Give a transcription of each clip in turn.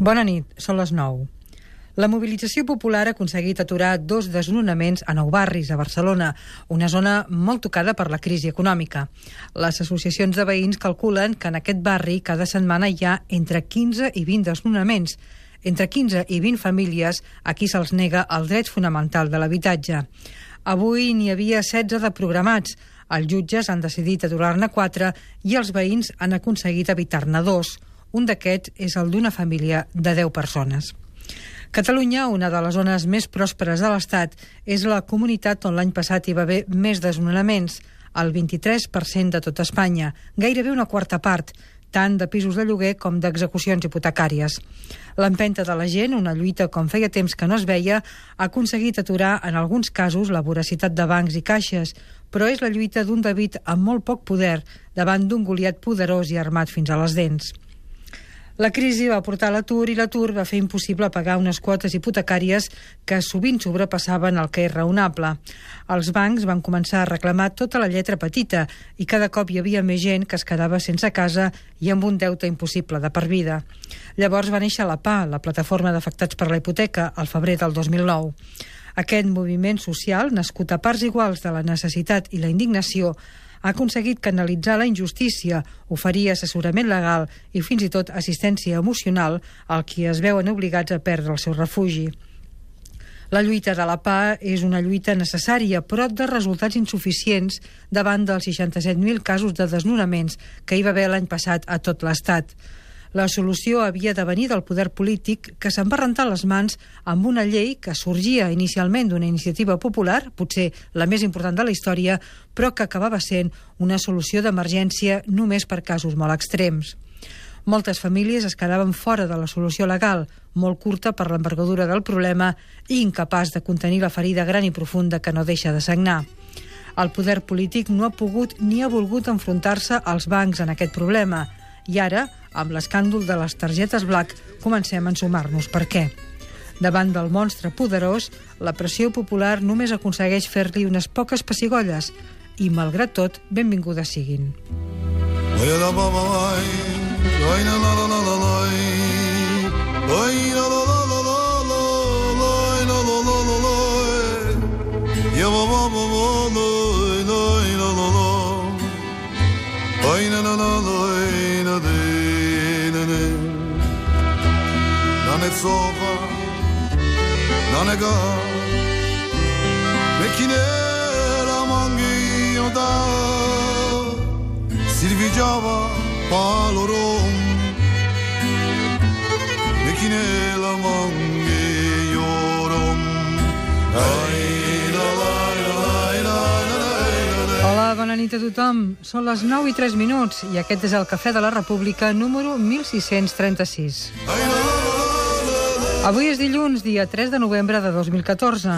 Bona nit, són les 9. La mobilització popular ha aconseguit aturar dos desnonaments a nou barris a Barcelona, una zona molt tocada per la crisi econòmica. Les associacions de veïns calculen que en aquest barri cada setmana hi ha entre 15 i 20 desnonaments, entre 15 i 20 famílies a qui se'ls nega el dret fonamental de l'habitatge. Avui n'hi havia 16 de programats. Els jutges han decidit aturar-ne 4 i els veïns han aconseguit evitar-ne dos. Un d'aquests és el d'una família de 10 persones. Catalunya, una de les zones més pròsperes de l'Estat, és la comunitat on l'any passat hi va haver més desnonaments, el 23% de tot Espanya, gairebé una quarta part, tant de pisos de lloguer com d'execucions hipotecàries. L'empenta de la gent, una lluita com feia temps que no es veia, ha aconseguit aturar en alguns casos la voracitat de bancs i caixes, però és la lluita d'un David amb molt poc poder davant d'un Goliat poderós i armat fins a les dents. La crisi va portar l'atur i l'atur va fer impossible pagar unes quotes hipotecàries que sovint sobrepassaven el que és raonable. Els bancs van començar a reclamar tota la lletra petita i cada cop hi havia més gent que es quedava sense casa i amb un deute impossible de per vida. Llavors va néixer la PA, la plataforma d'afectats per la hipoteca, al febrer del 2009. Aquest moviment social, nascut a parts iguals de la necessitat i la indignació, ha aconseguit canalitzar la injustícia, oferir assessorament legal i fins i tot assistència emocional al qui es veuen obligats a perdre el seu refugi. La lluita de la PA és una lluita necessària, però de resultats insuficients davant dels 67.000 casos de desnonaments que hi va haver l'any passat a tot l'Estat. La solució havia de venir del poder polític que se'n va rentar les mans amb una llei que sorgia inicialment d'una iniciativa popular, potser la més important de la història, però que acabava sent una solució d'emergència només per casos molt extrems. Moltes famílies es quedaven fora de la solució legal, molt curta per l'envergadura del problema i incapaç de contenir la ferida gran i profunda que no deixa de sagnar. El poder polític no ha pogut ni ha volgut enfrontar-se als bancs en aquest problema i ara amb l'escàndol de les targetes Black, comencem a ensumar-nos per què. Davant del monstre poderós, la pressió popular només aconsegueix fer-li unes poques pessigolles i, malgrat tot, benvingudes siguin. sova Nanega Mekine la mangi da Silvigiava palorom Mekine la mangi yorum Ai la la Hola, bona nit a tothom. Són les 9 i 3 minuts i aquest és el Cafè de la República número 1636. Ai, la. Avui és dilluns, dia 3 de novembre de 2014.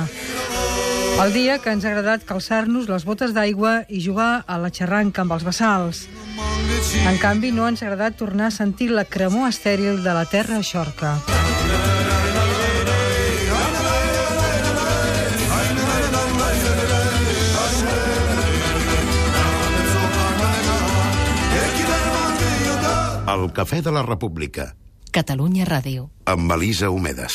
El dia que ens ha agradat calçar-nos les botes d'aigua i jugar a la xerranca amb els bassals. En canvi, no ens ha agradat tornar a sentir la cremor estèril de la terra xorca. El Cafè de la República. Catalunya Ràdio. Amb Elisa Homedes.